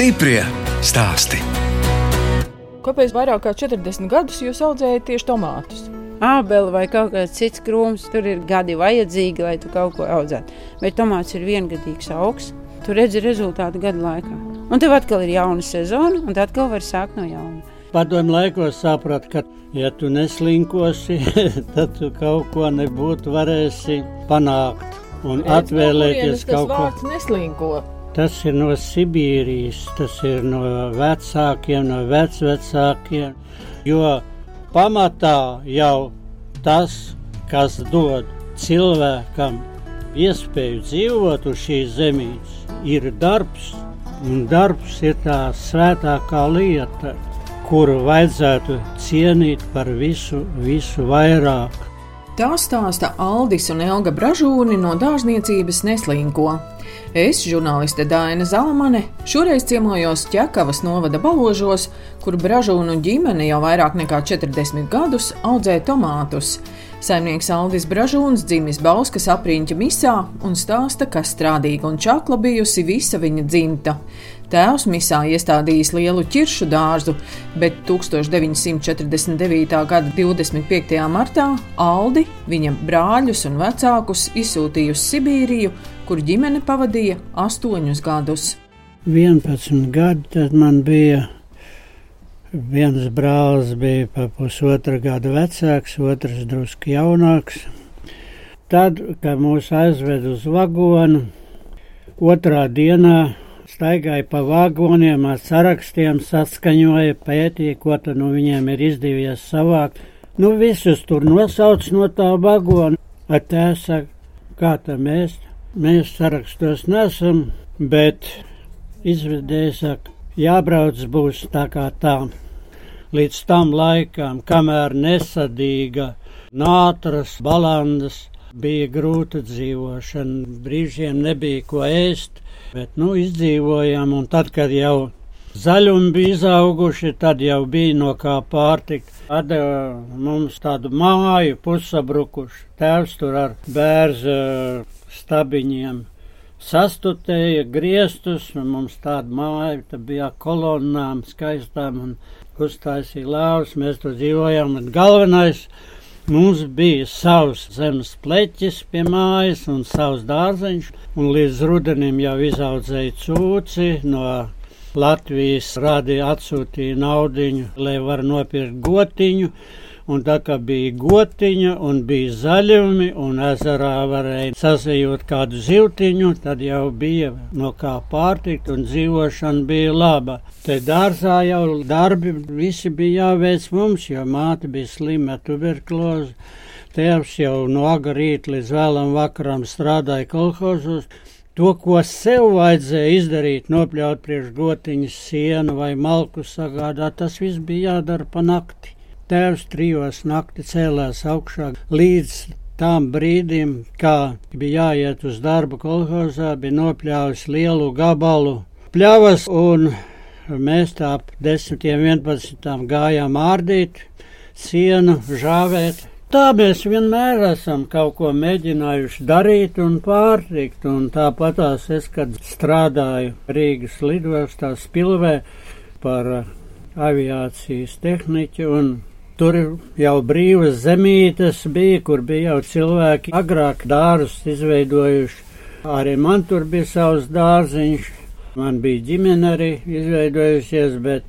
Stiprie stāsti. Kāpēc vairāk kā 40 gadus jūs audzējat tieši tomātus? Ābeli vai kaut kāds cits krūms, tur ir gadi vajadzīgi, lai tu kaut ko audzētu. Bet tomāts ir viengadīgs augs. Tu redzi rezultātu gadu laikā. Un tev atkal ir jauna sezona, un tad atkal var sākt no jauna. Padomju laikos sapratu, ka, ja tu neslinkosi, tad tu kaut ko nebūtu varēsi panākt un atvēlēties tas kaut ko. vārds neslinko. Tas ir no Sibīrijas, tas ir no vecākiem, no vecvecākiem. Jo pamatā jau tas, kas dod cilvēkam iespēju dzīvot uz šīs zemes, ir darbs. Un darbs ir tā svētākā lieta, kuru vajadzētu cienīt par visu, visu vairāk. Tā stāsta Aldis un Elga Bražūni no dārzniecības Neslinko. Es, žurnāliste Dāna Zalamane, šoreiz ciemojos Čekavas novada baložos, kur Bražūnu ģimene jau vairāk nekā 40 gadus audzē tomātus. Saimnieks Aldis Bražūns dzimis Bauskas apriņķa misā un stāsta, ka strādīga un čakla bijusi visa viņa dzimta. Tēvs misā iestādījis lielu ķiršu dārzu, bet 1949. gada 25. martā Aldi, viņa brāļus un vecākus izsūtīja uz Sibīriju, kur ģimene pavadīja astoņus gadus. 11 gadi tad man bija. Viens brālis bija pa pusotra gada vecāks, otrs drusku jaunāks. Tad, kad mūs aizved uz vagonu, otrā dienā staigāja pa vagoniem ar sarakstiem, saskaņoja, pētīja, ko tad no viņiem ir izdevies savākt. Nu, visus tur nosauc no tā vagona. Tā saka, kā tā mēs, mēs sarakstos nesam, bet izvedēja saka, jābrauc būs tā kā tā. Līdz tam laikam, kamēr nesadīga nātras, balandas, bija grūta dzīvošana, brīžiem nebija ko ēst, bet nu izdzīvojām, un tad, kad jau zaļumi bija izauguši, tad jau bija no kā pārtikt. Atdeva mums tādu māju pusabrukušu, tēvs tur ar bērzu stabiņiem. Sastutēja griestus, un mums tāda māja, tā bija kolonnām skaistām un uztaisīja lāvas, mēs tur dzīvojām, un galvenais mums bija savs zemes pleķis pie mājas un savs dārzeņš, un līdz rudenim jau izaudzēja cūci no Latvijas rādīja atsūtīja naudiņu, lai var nopirkt gotiņu, Un tā kā bija gotiņa un bija zaļumi, un ezerā varēja sasējot kādu zivtiņu, tad jau bija no kā pārtikt, un dzīvošana bija laba. Te dārzā jau darbi visi bija jāveic mums, jo māte bija slima tuberkuloze. Tēvs jau no agrīt līdz vēlam vakaram strādāja kolhozos. To, ko sev vajadzēja izdarīt, nopļaut priekš gotiņas sienu vai malku sagādāt, tas viss bija jādara pa nakti. Tēvs trijos nakti cēlās augšā līdz tām brīdim, kā bija jāiet uz darbu kolhozā, bija nopļāvis lielu gabalu pļavas, un mēs tā ap 10, 11 gājām ārdīt, sienu žāvēt. Tā mēs vienmēr esam kaut ko mēģinājuši darīt un pārtikt, un tāpatās es, kad strādāju Rīgas lidostā Spilvē par aviācijas tehniķu un Tur jau brīvas zemītes bija, kur bija jau cilvēki agrāk dārzus izveidojuši. Arī man tur bija savs dārziņš, man bija ģimene arī izveidojusies, bet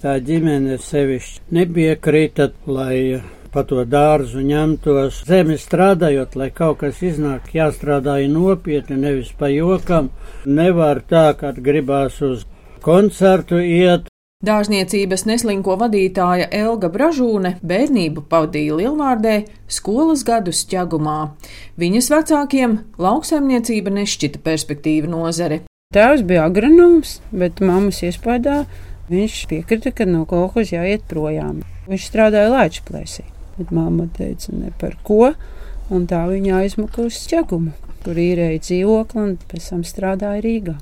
tā ģimene sevišķi nepiekrita, lai pa to dārzu ņemtos zemi strādājot, lai kaut kas iznāk, jāstrādāja nopietni, nevis pa jokam. Nevar tā, kad gribās uz koncertu iet, Dārzniecības neslinko vadītāja Elga Bražūne bērnību pavadīja Lielvārdē, skolas gadus ķegumā. Viņas vecākiem lauksaimniecība nešķita perspektīva nozare. Tēvs bija agronoms, bet mammas iespējā viņš piekrita, ka no kolekcijas jāiet projām. Viņš strādāja Latvijas-Plēsī, bet mamma teica, ne par ko, un tā viņa aizmuka uz ķegumu, kur īrēja dzīvokli un pēc tam strādāja Rīgā.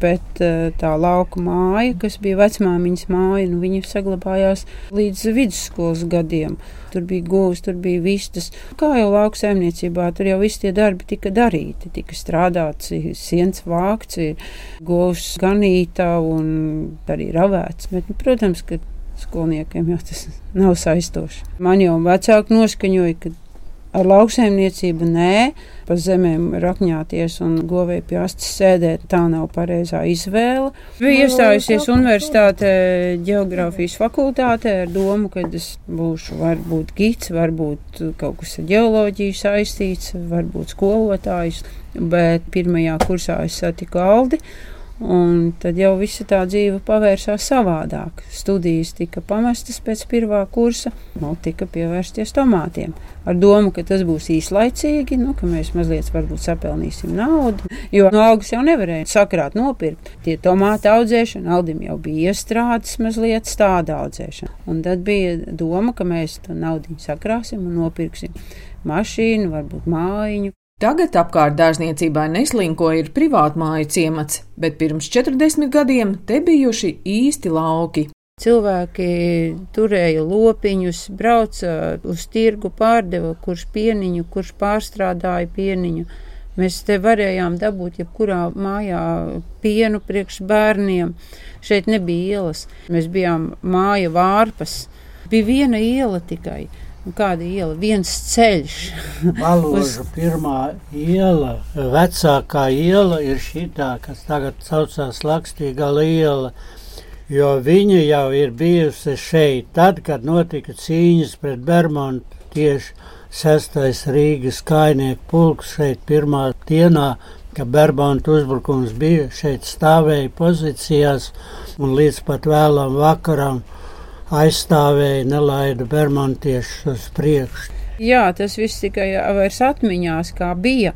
Bet eh, tā lauka māja, kas bija vecmāmiņas māja, nu, viņa saglabājās līdz vidusskolas gadiem. Tur bija govs, tur bija vistas. Kā jau lauksaimniecībā, tur jau visi tie darbi tika darīti. Tika strādāts, siens vākts, govs ganītā un arī ravēts. Bet, nu, protams, ka skolniekiem jau tas nav saistoši. Man jau vecāki noskaņoja, ka Ar lauksaimniecību nē, pa zemēm rakņāties un govēju pie astes sēdēt, tā nav pareizā izvēle. Bija iestājusies universitāte geogrāfijas fakultātē ar domu, ka es būšu varbūt gids, varbūt kaut kas ar ģeoloģiju saistīts, varbūt skolotājs, bet pirmajā kursā es satiku Aldi. Un tad jau visa tā dzīve pavērsās savādāk. Studijas tika pamestas pēc pirmā kursa, un tika pievērsties tomātiem. Ar domu, ka tas būs īslaicīgi, nu, ka mēs mazliet varbūt sapelnīsim naudu, jo no algas jau nevarēja sakrāt nopirkt. Tie tomāti audzēšana, Aldim jau bija iestrādes mazliet stāda audzēšana. Un tad bija doma, ka mēs to naudu sakrāsim un nopirksim mašīnu, varbūt mājiņu. Tagad apkārt dārzniecībai neslinko ir privātmāju ciemats, bet pirms 40 gadiem te bijuši īsti lauki. Cilvēki turēja lopiņus, brauca uz tirgu, pārdeva kurš pieniņu, kurš pārstrādāja pieniņu. Mēs te varējām dabūt jebkurā mājā pienu priekš bērniem. Šeit nebija ielas. Mēs bijām māja vārpas. Bija viena iela tikai. Kāda iela? Viens ceļš. Baložu pirmā iela, vecākā iela ir šī, kas tagad saucās Lakstīgala iela. Jo viņa jau ir bijusi šeit, tad, kad notika cīņas pret Bermontu tieši 6. Rīgas kainieku pulks šeit pirmā dienā, kad Bermontu uzbrukums bija, šeit stāvēja pozīcijās un līdz pat vēlam vakaram aizstāvēja, nelaida bermantiešus uz priekšu. Jā, tas viss tikai vairs atmiņās, kā bija,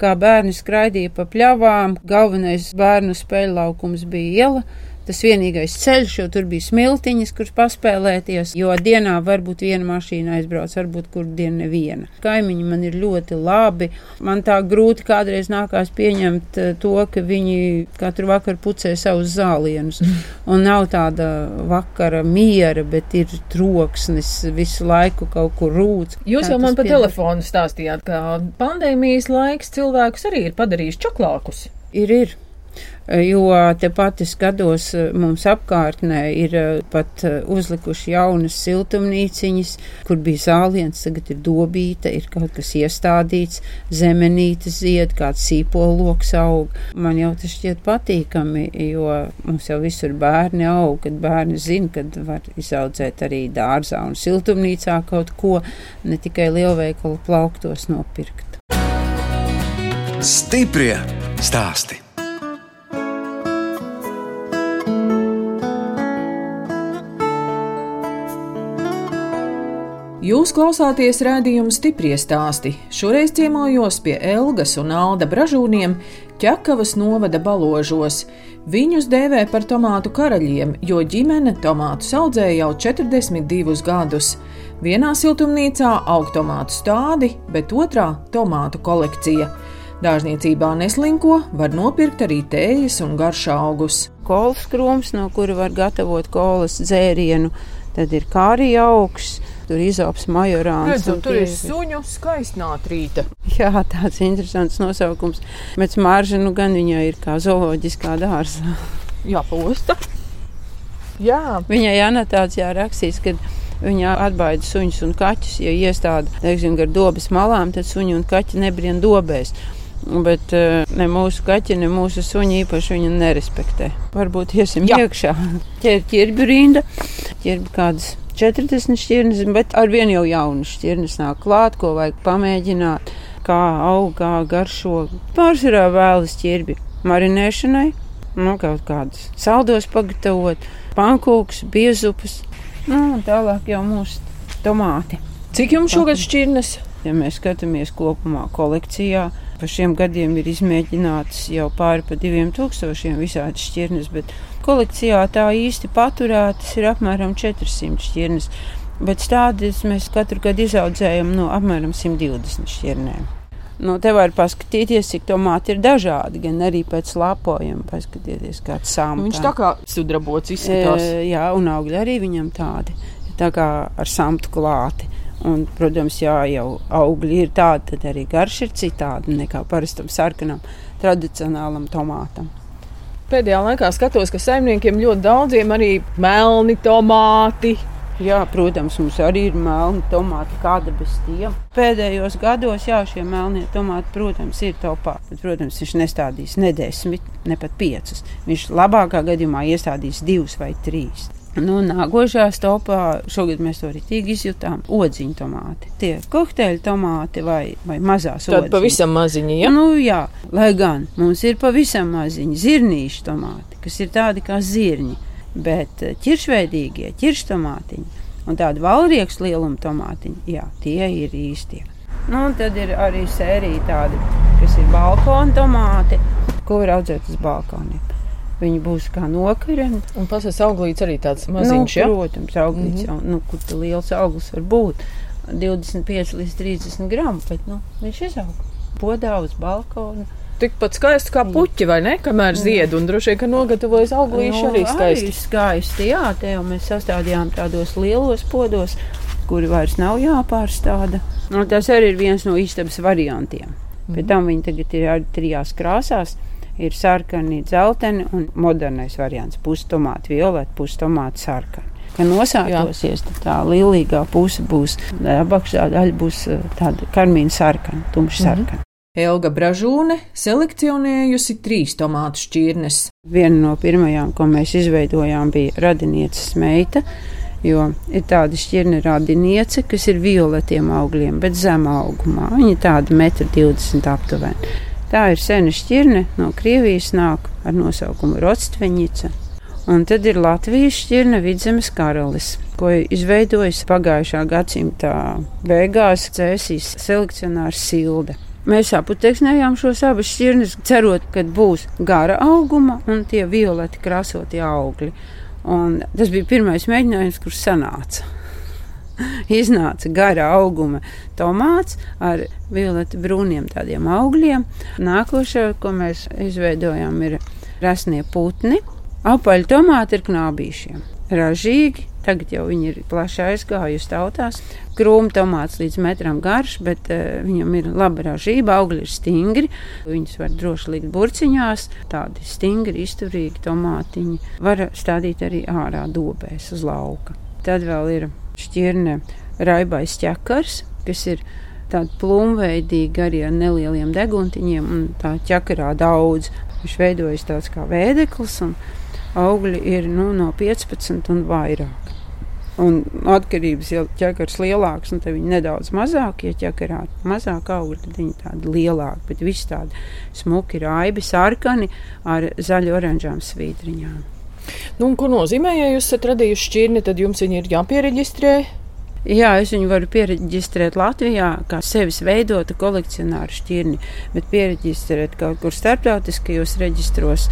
kā bērni skraidīja pa pļavām. Galvenais bērnu spēļu laukums bija iela, tas vienīgais ceļš, jo tur bija smiltiņas, kur paspēlēties, jo dienā varbūt viena mašīna aizbrauc, varbūt kur diena neviena. Kaimiņi man ir ļoti labi. Man tā grūti kādreiz nākās pieņemt eh, to, ka viņi katru vakaru pucē savus zālienus. Un nav tāda vakara miera, bet ir troksnis visu laiku kaut kur rūts. Jūs jau man pa piedod. telefonu stāstījāt, ka pandēmijas laiks cilvēkus arī ir padarījis čoklākus. Ir, ir jo tepat es skatos, mums apkārtnē ir eh, pat eh, uzlikuši jaunas siltumnīciņas, kur bija zāliens, tagad ir dobīta, ir kaut kas iestādīts, zemenītes zied, kāds sīpoloks aug. Man jau tas šķiet patīkami, jo mums jau visur bērni aug, kad bērni zina, kad var izaudzēt arī dārzā un siltumnīcā kaut ko, ne tikai lielveikalu plauktos nopirkt. Stiprie stāsti! Jūs klausāties rādījuma stipri stāstī. Šoreiz ciemojos pie Elgas un Alda Bražūniem ķekavas novada baložos. Viņus dēvē par tomātu karaļiem, jo ģimene tomātus audzēja jau 42 gadus. Vienā siltumnīcā aug tomātu stādi, bet otrā - tomātu kolekcija. Dārzniecībā neslinko, var nopirkt arī tējas un garšaugus. Kolas krūms, no kura var gatavot kolas dzērienu, tad ir kārija augsts tur izops majorāns. Redzu, tur ir suņu skaistnātrīta. Jā, tāds interesants nosaukums. Bet smarža, nu gan viņai ir kā zooloģiskā dārza. Jā, posta. Jā. Viņai anotācijā rakstīts, ka Viņa atbaida suņus un kaķus. Ja iestāda teiksim, gar dobas malām, tad suņi un kaķi nebrien dobēs. Bet uh, ne mūsu kaķi, ne mūsu suņi īpaši viņu nerespektē. Varbūt iesim Jā. iekšā. Tie ir ķirbju rinda, ķirbju kādas 40 šķirnes, bet ar vienu jau jaunu šķirnes nāk klāt, ko vajag pamēģināt, kā aug, kā garšo. Pārsvarā vēlas ķirbi marinēšanai, nu, kaut kādus saldos pagatavot, pankūks, biezupas, nu, un tālāk jau mūsu tomāti. Cik jums šogad šķirnes? Ja mēs skatāmies kopumā kolekcijā, pa šiem gadiem ir izmēģināts jau pāri pa diviem tūkstošiem visādi šķirnes, bet kolekcijā tā īsti paturētas ir apmēram 400 šķirnes, bet stādes mēs katru gadu izaudzējam no apmēram 120 šķirnēm. Nu, te var paskatīties, cik tomāti ir dažādi, gan arī pēc lapojuma. Paskatieties, kāds sāms. Viņš tā kā sudrabots izskatās. E, jā, un augļi arī viņam tādi, tā kā ar samtu klāti. Un, protams, jā, jau augļi ir tādi, tad arī garš ir citādi nekā parastam sarkanam, tradicionālam tomātam. Pēdējā laikā skatos, ka saimniekiem ļoti daudziem arī melni tomāti. Jā, protams, mums arī ir melni tomāti, kāda bez tiem. Pēdējos gados, jā, šie melnie tomāti, protams, ir topā. Bet, protams, viņš nestādīs ne desmit, ne pat piecus. Viņš labākā gadījumā iestādīs divus vai trīs. Nu, nākošā stopā šogad mēs to ritīgi izjutām. Odziņu tomāti. Tie kokteļu tomāti vai, vai mazās Tādi pavisam maziņi, ja? Nu, jā, lai gan mums ir pavisam maziņi zirnīši tomāti, kas ir tādi kā zirņi, bet eh, ķiršveidīgie ķirštomātiņi un tādi valrieks lieluma tomātiņi, jā, tie ir īstie. Nu, un tad ir arī sērija tādi, kas ir balkona tomāti, ko var audzēt uz balkoniem. Viņi būs kā nokareni. Un pasaules auglīts arī tāds maziņš, nu, ja? Protams, auglīts mm -hmm. jau, nu, kur tu liels auglis var būt. 25 līdz 30 gramu, bet nu, viņš izaug podā uz balkona. Tikpat skaisti kā puķi, vai ne? Kamēr zied, un droši vien, ka nogatavojas auglīši nu, arī skaisti. Arī skaisti, jā, te jau mēs sastādījām tādos lielos podos, kuri vairs nav jāpārstāda. Nu, tas arī ir viens no istabas variantiem. Mm. Pēc tam viņi tagad ir arī trijās krāsās ir sarkani, dzelteni un modernais variants - pustomāti, violeti, pustomāti, sarkani. Kad nosākosies, tad tā līnija puse būs apakšā daļa, būs eh, tāda karmīna sarkana, tumša mhm. sarkana. Mm -hmm. Elga Bražūne selekcionējusi trīs tomātu šķirnes. Viena no pirmajām, ko mēs izveidojām, bija radinieces meita. Jo ir tāda šķirne radiniece, kas ir violetiem augļiem, bet zemā augumā. Viņa ir tāda 1,20 m aptuveni. Tā ir sena šķirne no Krievijas nāk ar nosaukumu Rostveņica. Un tad ir Latvijas šķirne Vidzemes karalis, ko izveidojis pagājušā gadsimta beigās Cēsīs selekcionārs Silde. Mēs aputeksnējām šos abas šķirnes, cerot, ka būs gara auguma un tie violeti krāsotie augļi. Un tas bija pirmais mēģinājums, kurš sanāca. iznāca gara auguma tomāts ar violeti brūniem tādiem augļiem. Nākošais, ko mēs izveidojam, ir rasnie putni. Apaļi tomāti ir knābīšiem. Ražīgi, tagad jau viņi ir plaši aizgājuši tautās. Krūma tomāts līdz metram garš, bet uh, viņam ir laba ražība, augļi ir stingri. Viņus var droši likt burciņās, tādi stingri, izturīgi tomātiņi. Var stādīt arī ārā dobēs uz lauka. Tad vēl ir šķirne raibais ķekars, kas ir tāda plūmveidīga arī ar nelieliem deguntiņiem, un tā ķekarā daudz. Viņš veidojas tāds kā vēdeklis, un augļi ir nu, no 15 un vairāk. Un atkarības, ja ķekars lielāks, tad viņi nedaudz mazāk, ja ķekarā mazāk augļi, tad viņi tādi lielāki. Bet viss tādi smuki raibi, sarkani ar zaļu oranžām svītriņām. Nu, ko nozīmē, ja jūs esat radījuši šķirni, tad jums viņi ir jāpiereģistrē? Jā, es viņu varu pieregistrēt Latvijā, kā sevis veidota kolekcionāra šķirni, bet pieregistrēt kaut kur starptautiskajos reģistros.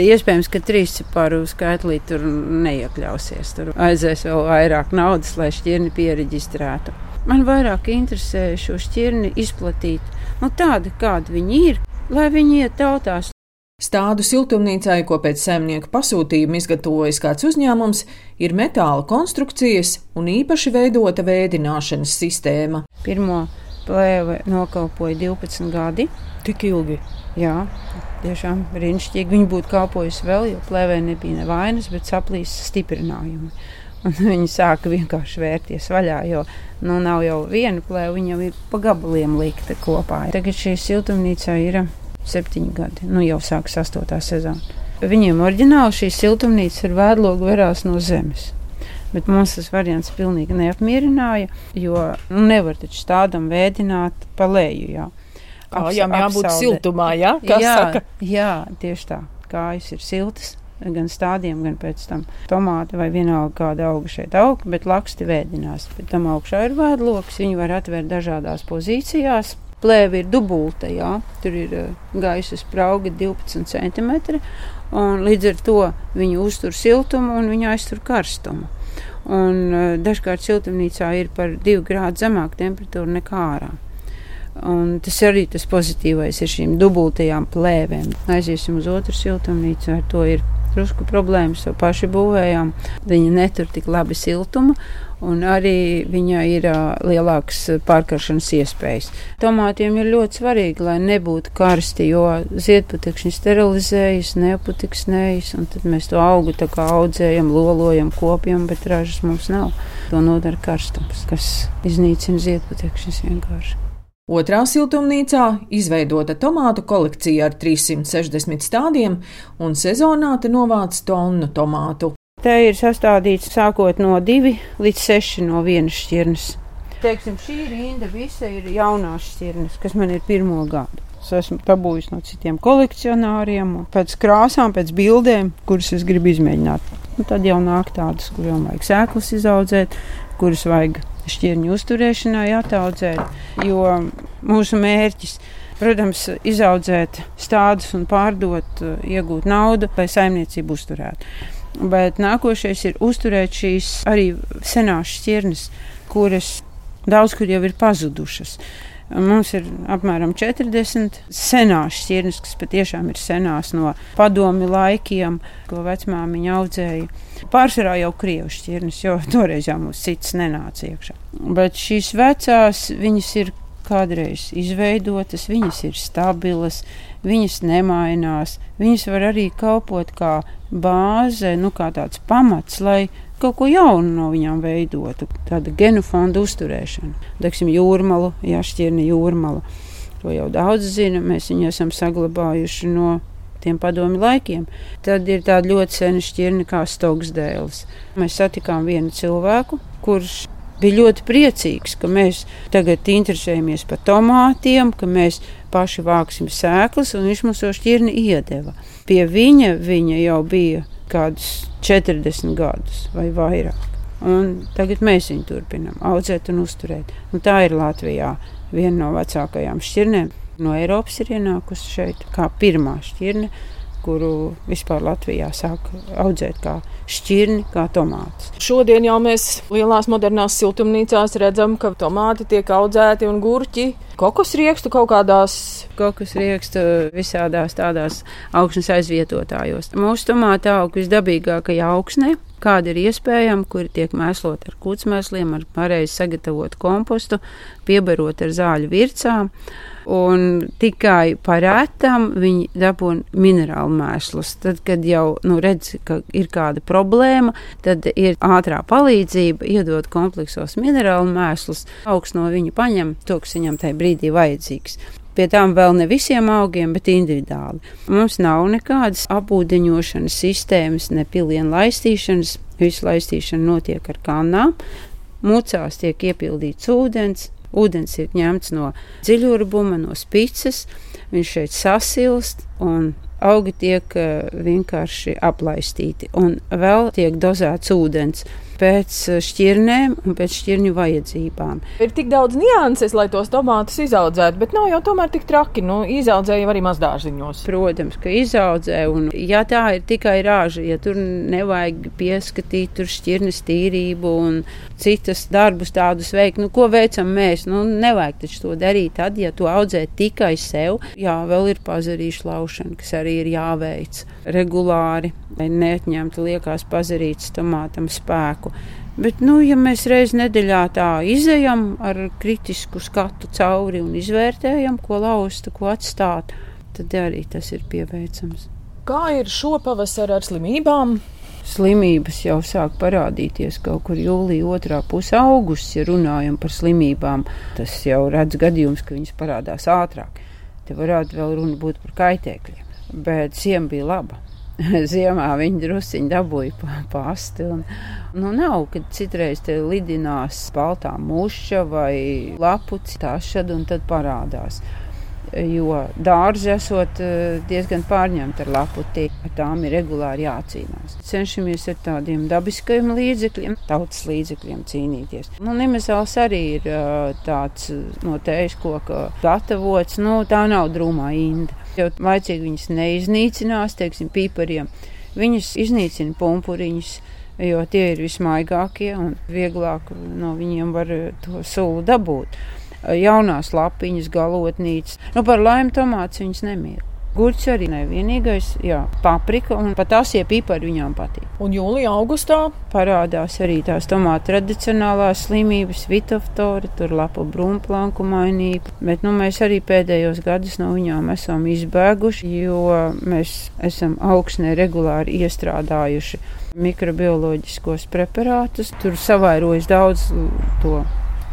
Iespējams, ka trīs ciparu skaitlī tur neiekļausies. Tur aizies vēl vairāk naudas, lai šķirni pieregistrētu. Man vairāk interesē šo šķirni izplatīt, nu tāda, kāda viņi ir, lai viņi iet tautās, Stādu siltumnīcai, ko pēc saimnieka pasūtījuma izgatavojas kāds uzņēmums, ir metāla konstrukcijas un īpaši veidota vēdināšanas sistēma. Pirmo plēvi nokalpoja 12 gadi. Tik ilgi? Jā, tiešām brīnišķīgi. Viņa būtu kalpojusi vēl, jo plēvē nebija nevainas, bet saplīs stiprinājumi. Un viņi sāka vienkārši vērties vaļā, jo nu, nav jau viena plēve, viņa jau ir pa gabaliem likta kopā. Tagad šī siltumnīca ir septiņi gadi. Nu, jau sākas astotā sezona. Viņiem oriģināli šī siltumnīca ir vēdloga verās no zemes. Bet mums tas variants pilnīgi neapmierināja, jo nu, nevar taču tādam vēdināt pa leju. Jā. Kājām jābūt siltumā, jā? Kas jā, saka? jā, tieši tā. Kājas ir siltas, gan stādiem, gan pēc tam tomāti vai vienalga kāda auga šeit aug, bet laksti vēdinās. Pēc tam augšā ir vēdloks, viņi var atvērt dažādās pozīcijās. Plēve ir dubulta, jā. tur ir uh, gaisa sprauga 12 cm. Līdz ar to viņi uztur siltumu un viņi aiztur karstumu. Un, uh, dažkārt siltumnīcā ir par 2 grādu zemāka temperatūra nekā ārā. Un tas arī tas pozitīvais ir šīm dubultajām plēvēm. Aiziesim uz otru siltumnīcu, ar to ir drusku problēmas, to paši būvējām. Viņa netur tik labi siltumu, un arī viņai ir lielākas pārkaršanas iespējas. Tomātiem ir ļoti svarīgi, lai nebūtu karsti, jo ziedputekšņi sterilizējas, neaputiksnējas, un tad mēs to augu tā kā audzējam, lolojam, kopjam, bet ražas mums nav. To nodara karstums, kas iznīcina ziedputekšņus vienkārši. Otrā siltumnīcā izveidota tomātu kolekcija ar 360 stādiem, un sezonā te novāc tonu tomātu. Te ir sastādīts sākot no 2 līdz 6 no vienas šķirnes. Teiksim, šī rinda visa ir jaunās šķirnes, kas man ir pirmo gadu. Es esmu dabūjis no citiem kolekcionāriem, pēc krāsām, pēc bildēm, kuras es gribu izmēģināt. Un tad jau nāk tādas, kurām vajag sēklas izaudzēt, kuras vajag šķirņu uzturēšanai ataudzēt, jo mūsu mērķis protams, izaudzēt stādus un pārdot, iegūt naudu, lai saimniecību uzturētu. Bet nākošais ir uzturēt šīs arī senās šķirnes, kuras daudz kur jau ir pazudušas. Mums ir apmēram 40 senās šķirnes, kas patiešām ir senās no padomi laikiem, ko vecmāmiņa audzēja. Pārsvarā jau krievu šķirnes, jo toreiz jau mums cits nenāca iekšā. Bet šīs vecās, viņas ir kādreiz izveidotas, viņas ir stabilas, viņas nemainās, viņas var arī kalpot kā bāze, nu kā tāds pamats, lai kaut ko jaunu no viņām veidotu. Tāda genofonda uzturēšana. Teiksim, jūrmalu, jāšķirne jūrmalu. To jau daudz zina, mēs viņu esam saglabājuši no tiem padomi laikiem. Tad ir tāda ļoti sena šķirne kā Stoksdēls. Mēs satikām vienu cilvēku, kurš bija ļoti priecīgs, ka mēs tagad interesējamies par tomātiem, ka mēs paši vāksim sēklas, un viņš mums to šķirni iedeva. Pie viņa viņa jau bija kādus 40 gadus vai vairāk. Un tagad mēs viņu turpinām audzēt un uzturēt. Un tā ir Latvijā viena no vecākajām šķirnēm. No Eiropas ir ienākusi šeit kā pirmā šķirne kuru vispār Latvijā sāk audzēt kā šķirni, kā tomātus. Šodien jau mēs lielās modernās siltumnīcās redzam, ka tomāti tiek audzēti un gurķi. Kokos riekstu kaut kādās. Kokos riekstu visādās tādās augšas aizvietotājos. Mūsu tomāta aug visdabīgākajā augsnē, kāda ir iespējama, kuri tiek mēslot ar kūtsmēsliem, ar pareizi sagatavotu kompostu, piebarot ar zāļu vircām un tikai par rētām viņi dabūna minerālu mēslus. Tad, kad jau nu, redz, ka ir kāda problēma, tad ir ātrā palīdzība, iedot kompleksos minerālu mēslus, augsts no viņa paņem to, kas viņam tajā brīdī vajadzīgs. Pie tām vēl ne visiem augiem, bet individuāli. Mums nav nekādas apūdeņošanas sistēmas, ne pilienu laistīšanas. Visu laistīšana notiek ar kanām. Mucās tiek iepildīts ūdens, Ūdens ir ņemts no dziļurbuma, no spīces, viņš šeit sasilst un augi tiek uh, vienkārši aplaistīti. Un vēl tiek dozēts ūdens pēc eh, šķirnēm un pēc šķirņu vajadzībām. Ir tik daudz nianses, lai tos tomātus izaudzētu, bet nav jau tomēr tik traki. Nu, izaudzēja arī mazdārziņos. Protams, ka izaudzē, un ja tā ir tikai rāža, ja tur nevajag pieskatīt tur šķirnes tīrību un citas darbus tādus veikt, nu, ko veicam mēs? Nu, nevajag taču to darīt tad, ja tu audzē tikai sev. Jā, vēl ir pazarīšu laušana, kas arī ir jāveic regulāri, lai neatņemtu liekās pazarītas tomātam spēku. Bet, nu, ja mēs reiz nedēļā tā izējam ar kritisku skatu cauri un izvērtējam, ko lauzt, ko atstāt, tad arī tas ir pieveicams. Kā ir šo pavasaru ar slimībām? Slimības jau sāk parādīties kaut kur jūlijā, otrā pusē, augustā, ja runājam par slimībām. Tas jau redz gadījums, ka viņas parādās ātrāk. Te varētu vēl runa būt par kaitēkļiem bet ziema bija laba. Ziemā viņi druskuļi dabūja pasti. Un, nu, nav, kad citreiz te lidinās baltā muša vai lapuci, tā šad un tad parādās. Jo dārzi esot eh, diezgan pārņemti ar laputī, ar tām ir regulāri jācīnās. Cenšamies ar tādiem dabiskajiem līdzekļiem, tautas līdzekļiem cīnīties. Nu, Nemazāls arī ir eh, tāds no tējas koka gatavots, nu tā nav drūmā inda jo laicīgi viņas neiznīcinās, teiksim, pīpariem. Viņas iznīcina pumpuriņus, jo tie ir vismaigākie un vieglāk no viņiem var to sulu dabūt. jaunās lapiņas, galotnītes. Nu, par laimi tomāts viņas nemīl. Gurķis arī nevienīgais, jā, paprika un pat asie pipari viņām patīk. Un jūlijā, augustā parādās arī tās tomātu tradicionālās slimības, vitoftori, tur lapu brūmplanku mainība, bet nu, mēs arī pēdējos gadus no viņām esam izbēguši, jo mēs esam augsnē regulāri iestrādājuši mikrobioloģiskos preparātus. Tur savairojas daudz to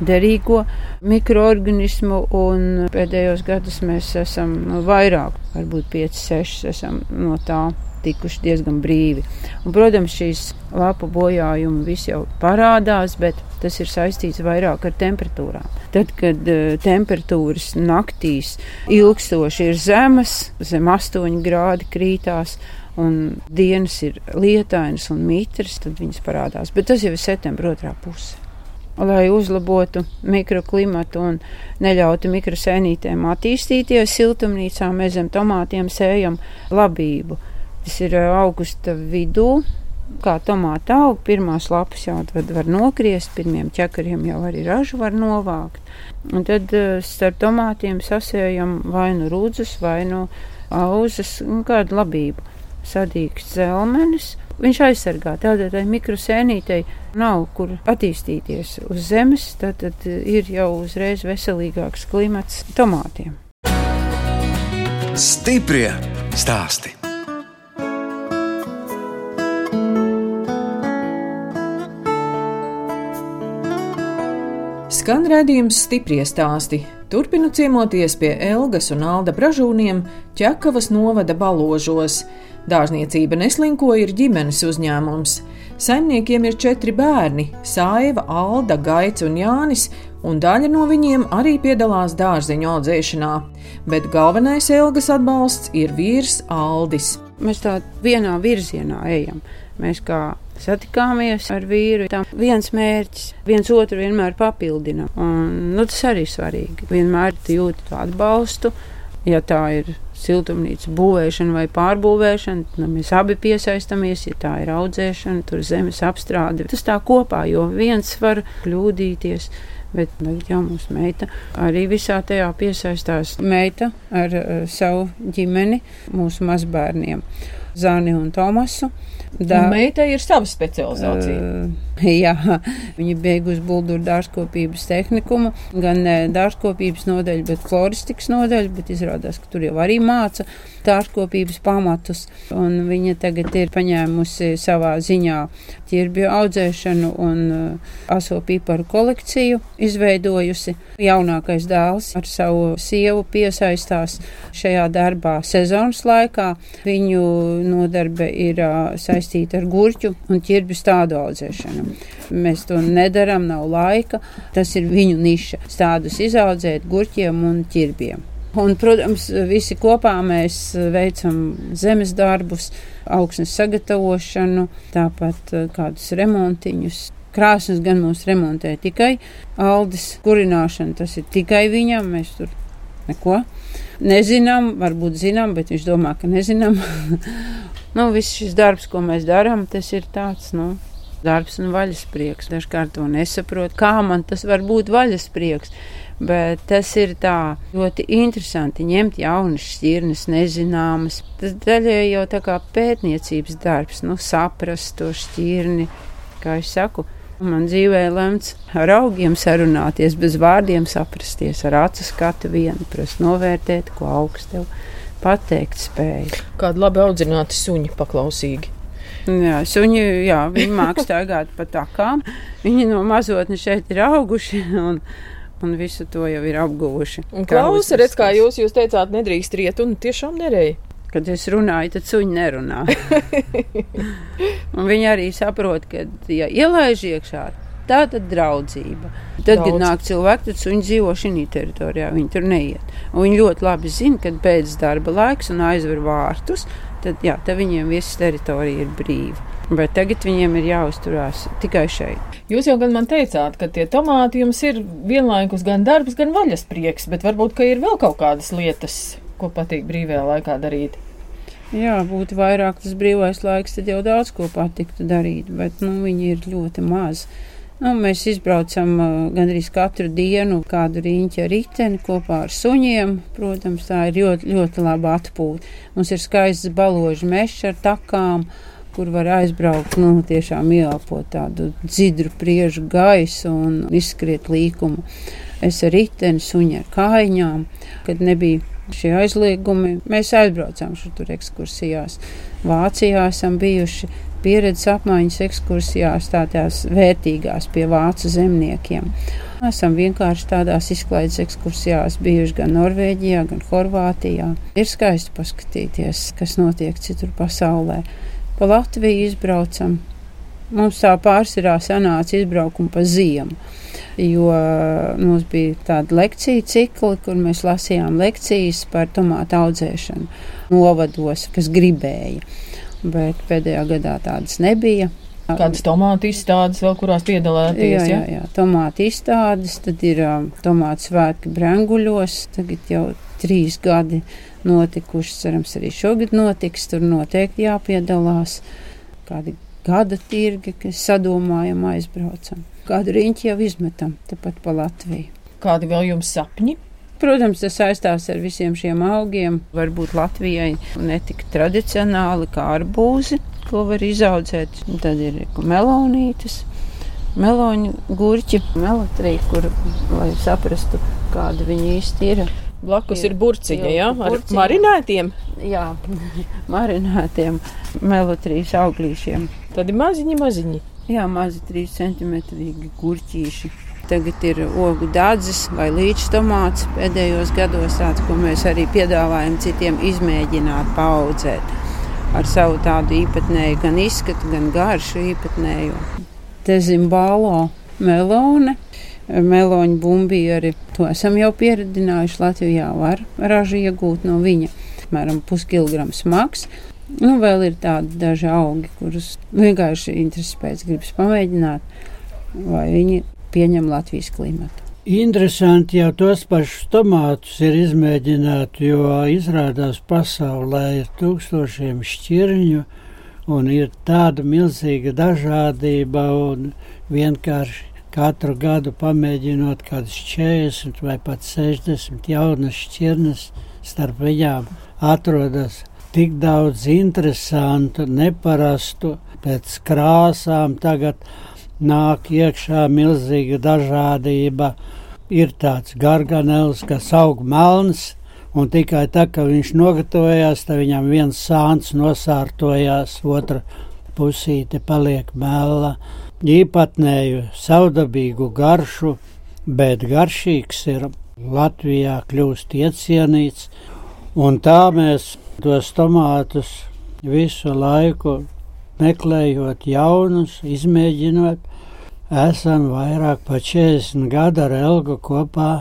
derīgo mikroorganismu, un pēdējos gados mēs esam nu, vairāk, varbūt 5, 6, esam no tā tikuši diezgan brīvi. Un, protams, šīs lapu bojājumi visi jau parādās, bet tas ir saistīts vairāk ar temperatūrām. Tad, kad uh, temperatūras naktīs ilgstoši ir zemas, zem 8 grādi krītās, un dienas ir lietainas un mitras, tad viņas parādās. Bet tas jau ir septembra otrā puse lai uzlabotu mikroklimatu un neļautu mikrosēnītēm attīstīties siltumnīcā, mēs zem tomātiem sējam labību. Tas ir eh, augusta vidū. Kā tomāta aug, pirmās lapas jau var nokriest, pirmiem ķekariem jau arī ražu var novākt. Un tad eh, starp tomātiem sasējam vai nu rūdzes, vai nu auzas, kādu labību. Sadīgs zelmenis, viņš aizsargā. Tādēļ tai mikrosēnītei nav kur attīstīties uz zemes, tad, tad ir jau uzreiz veselīgāks klimats tomātiem. Stiprie stāsti! Skan redzējums stiprie stāsti. Turpinu ciemoties pie Elgas un Alda Bražūniem Čakavas novada baložos. Dārzniecība neslinko ir ģimenes uzņēmums. Saimniekiem ir četri bērni - Saiva, Alda, Gaits un Jānis, un daļa no viņiem arī piedalās dārziņu audzēšanā. Bet galvenais Elgas atbalsts ir vīrs Aldis. Mēs tā vienā virzienā ejam. Mēs kā satikāmies ar vīru. Tam viens mērķis, viens otru vienmēr papildina. Un, nu, tas arī svarīgi. Vienmēr jūti to atbalstu. Ja tā ir siltumnīcas būvēšana vai pārbūvēšana, tad mēs abi piesaistamies, ja tā ir audzēšana, tur zemes apstrāde. Tas tā kopā, jo viens var kļūdīties. Bet tagad jau mūsu meita arī visā tajā piesaistās. Meita ar uh, savu ģimeni, mūsu mazbērniem, Zani un Tomasu. Da, meitai ir sava specializācija. Uh, jā, viņa beigusi Bulgāru dārzkopības tehnikumu, gan ne dārzkopības nodaļu, bet floristikas nodaļu, bet izrādās, ka tur jau arī māca dārzkopības pamatus. Un viņa tagad ir paņēmusi savā ziņā ķirbju audzēšanu un uh, aso piparu kolekciju izveidojusi. Jaunākais dēls ar savu sievu piesaistās šajā darbā sezonas laikā. Viņu nodarbe ir saistīta saistīta ar gurķu un ķirbju stādu audzēšanu. Mēs to nedaram, nav laika. Tas ir viņu niša - stādus izaudzēt gurķiem un ķirbiem. Un, protams, visi kopā mēs veicam zemes darbus, augsnes sagatavošanu, tāpat eh, kādus remontiņus. Krāsnes gan mūs remontē tikai Aldis kurināšana, tas ir tikai viņam, mēs tur neko nezinām, varbūt zinām, bet viņš domā, ka nezinām. Nu, viss šis darbs, ko mēs darām, tas ir tāds, nu, darbs un vaļasprieks. Dažkārt to nesaprot, kā man tas var būt vaļasprieks. Bet tas ir tā ļoti interesanti ņemt jaunas šķirnes, nezināmas. Tas daļai jau tā kā pētniecības darbs, nu, saprast to šķirni, kā es saku. Man dzīvē lemts ar augiem sarunāties, bez vārdiem saprasties, ar acu skatu vienu, prast novērtēt, ko augstu pateikt spēju. Kādi labi audzināti suņi paklausīgi. Jā, suņi, jā, viņi mākslinieki staigāt pa takām. Viņi no mazotnes šeit ir auguši. Un, un visu to jau ir apguvuši. Klausa, redz, kā jūs, jūs teicāt, nedrīkst riet, un tiešām nereja. Kad es runāju, tad suņi nerunā. viņi arī saprot, ka, ja ielaiž iekšā, tā tad draudzība. Tad, Daudz. kad nāk cilvēki, tad viņi dzīvo šajā teritorijā, viņi tur neiet. Un viņi ļoti labi zina, kad pēc darba laiks un aizver vārtus, tad, jā, tad viņiem viss teritorija ir brīva. Bet tagad viņiem ir jāuzturās tikai šeit. Jūs jau gan man teicāt, ka tie tomāti jums ir vienlaikus gan darbs, gan vaļas prieks, bet varbūt ir vēl kaut kādas lietas, ko patīk brīvajā laikā darīt. Jā, būtu vairāk tas brīvais laiks, tad jau daudz ko patiktu darīt, bet nu, viņi ir ļoti mazi Nu, mēs izbraucam uh, gandrīz katru dienu kādu riņķi ar riteni kopā ar suņiem. Protams, tā ir ļoti, ļoti laba atpūta. Mums ir skaists baložu mežs ar takām, kur var aizbraukt, nu, tiešām ieelpot tādu dzidru priežu gaisu un izskriet līkumu. Es ar riteni, suņi ar kājām, kad nebija šie aizliegumi. Mēs aizbraucām šur tur ekskursijās. Vācijā esam bijuši pieredzes apmaiņas ekskursijās, tādās vērtīgās pie vācu zemniekiem. Esam vienkārši tādās izklaides ekskursijās bijuši gan Norvēģijā, gan Horvātijā. Ir skaisti paskatīties, kas notiek citur pasaulē. Pa Latviju izbraucam. Mums tā pārsvarā sanāca izbraukuma pa ziemu jo mums bija tāda lekcija cikli, kur mēs lasījām lekcijas par tomātu audzēšanu novados, kas gribēja. Bet pēdējā gadā tādas nebija. Kādas tomātu izstādes vēl, kurās piedalāties? Jā, jā, jā. tomātu izstādes, tad ir um, tomātu svētki Brenguļos, tagad jau trīs gadi notikuši, cerams, arī šogad notiks, tur noteikti jāpiedalās. Kādi gada tirgi, kas sadomājam aizbraucam kādu riņķi jau izmetam tepat pa Latviju. Kādi vēl jums sapņi? Protams, tas saistās ar visiem šiem augiem. Varbūt Latvijai netika tradicionāli kā arbūzi, ko var izaudzēt. Tad ir melonītes, meloņu gurķi, melotrī, kur, lai saprastu, kāda viņi īsti ir. Blakus ir, ir burciņa, jā, ar burciņa. marinētiem? Jā, marinētiem melotrīs auglīšiem. Tādi maziņi, maziņi. Jā, mazi 3 centimetrīgi gurķīši. Tagad ir ogu dārdzis vai līča tomāts pēdējos gados, tāds, ko mēs arī piedāvājam citiem izmēģināt, paudzēt ar savu tādu īpatnēju, gan izskatu, gan garšu īpatnēju. Te zimbālo melone, meloņu bumbiju arī to esam jau pieredzinājuši. Latvijā var ražu iegūt no viņa, apmēram puskilograms smags. Nu, vēl ir tādi daži augi, kurus vienkārši intereses pēc gribas pamēģināt, vai viņi pieņem Latvijas klimatu. Interesanti jau tos pašus tomātus ir izmēģināt, jo izrādās pasaulē ir tūkstošiem šķirņu un ir tāda milzīga dažādība un vienkārši katru gadu pamēģinot kādas 40 vai pat 60 jaunas šķirnes starp viņām atrodas tik daudz interesantu, neparastu, pēc krāsām tagad nāk iekšā milzīga dažādība. Ir tāds garganels, kas aug melns, un tikai tā, ka viņš nogatavojās, tad viņam viens sāns nosārtojās, otra pusīte paliek mela. Īpatnēju savdabīgu garšu, bet garšīgs ir Latvijā kļūst iecienīts, un tā mēs tos tomātus visu laiku meklējot jaunus, izmēģinot. Esam vairāk par 40 gadu ar Elgu kopā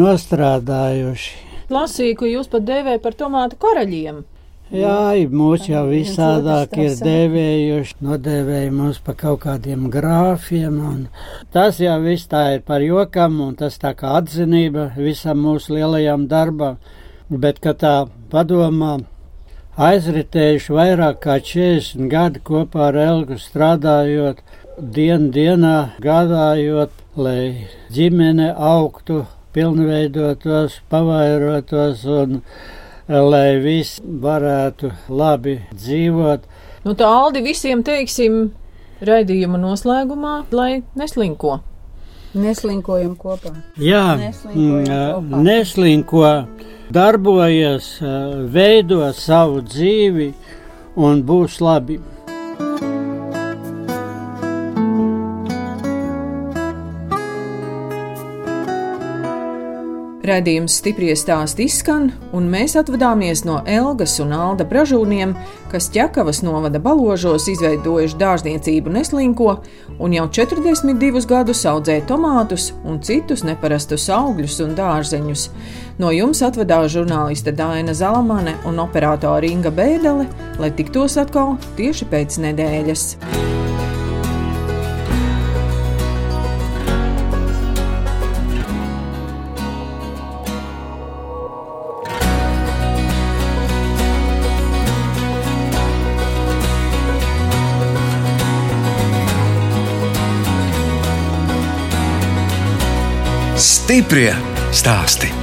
nostrādājuši. Lasīju, ka jūs pat dēvējat par tomātu karaļiem. Jā, mūs jau visādāk ir dēvējuši, nodēvēja mūs pa kaut kādiem grāfiem, un tas jau viss tā ir par jokam, un tas tā kā atzinība visam mūsu lielajam darbam, bet, kad tā padomā, aizritējuši vairāk kā 40 gadi kopā ar Elgu strādājot, dienu dienā gādājot, lai ģimene augtu, pilnveidotos, pavairotos un lai viss varētu labi dzīvot. Nu, tā Aldi visiem teiksim raidījuma noslēgumā, lai neslinko. Neslinkojam kopā. Jā, neslinkojam mm, kopā. neslinko darbojas, veido savu dzīvi un būs labi. Radījums stipri stāst izskan, un mēs atvadāmies no Elgas un Alda Bražūniem, kas ķekavas novada baložos izveidojuši dārzniecību neslinko un jau 42 gadus audzē tomātus un citus neparastus augļus un dārzeņus. No jums atvadās žurnāliste Dāna Zalamane un operātore Inga Bēdele, lai tiktos atkal tieši pēc nedēļas. Stiprie stāsti.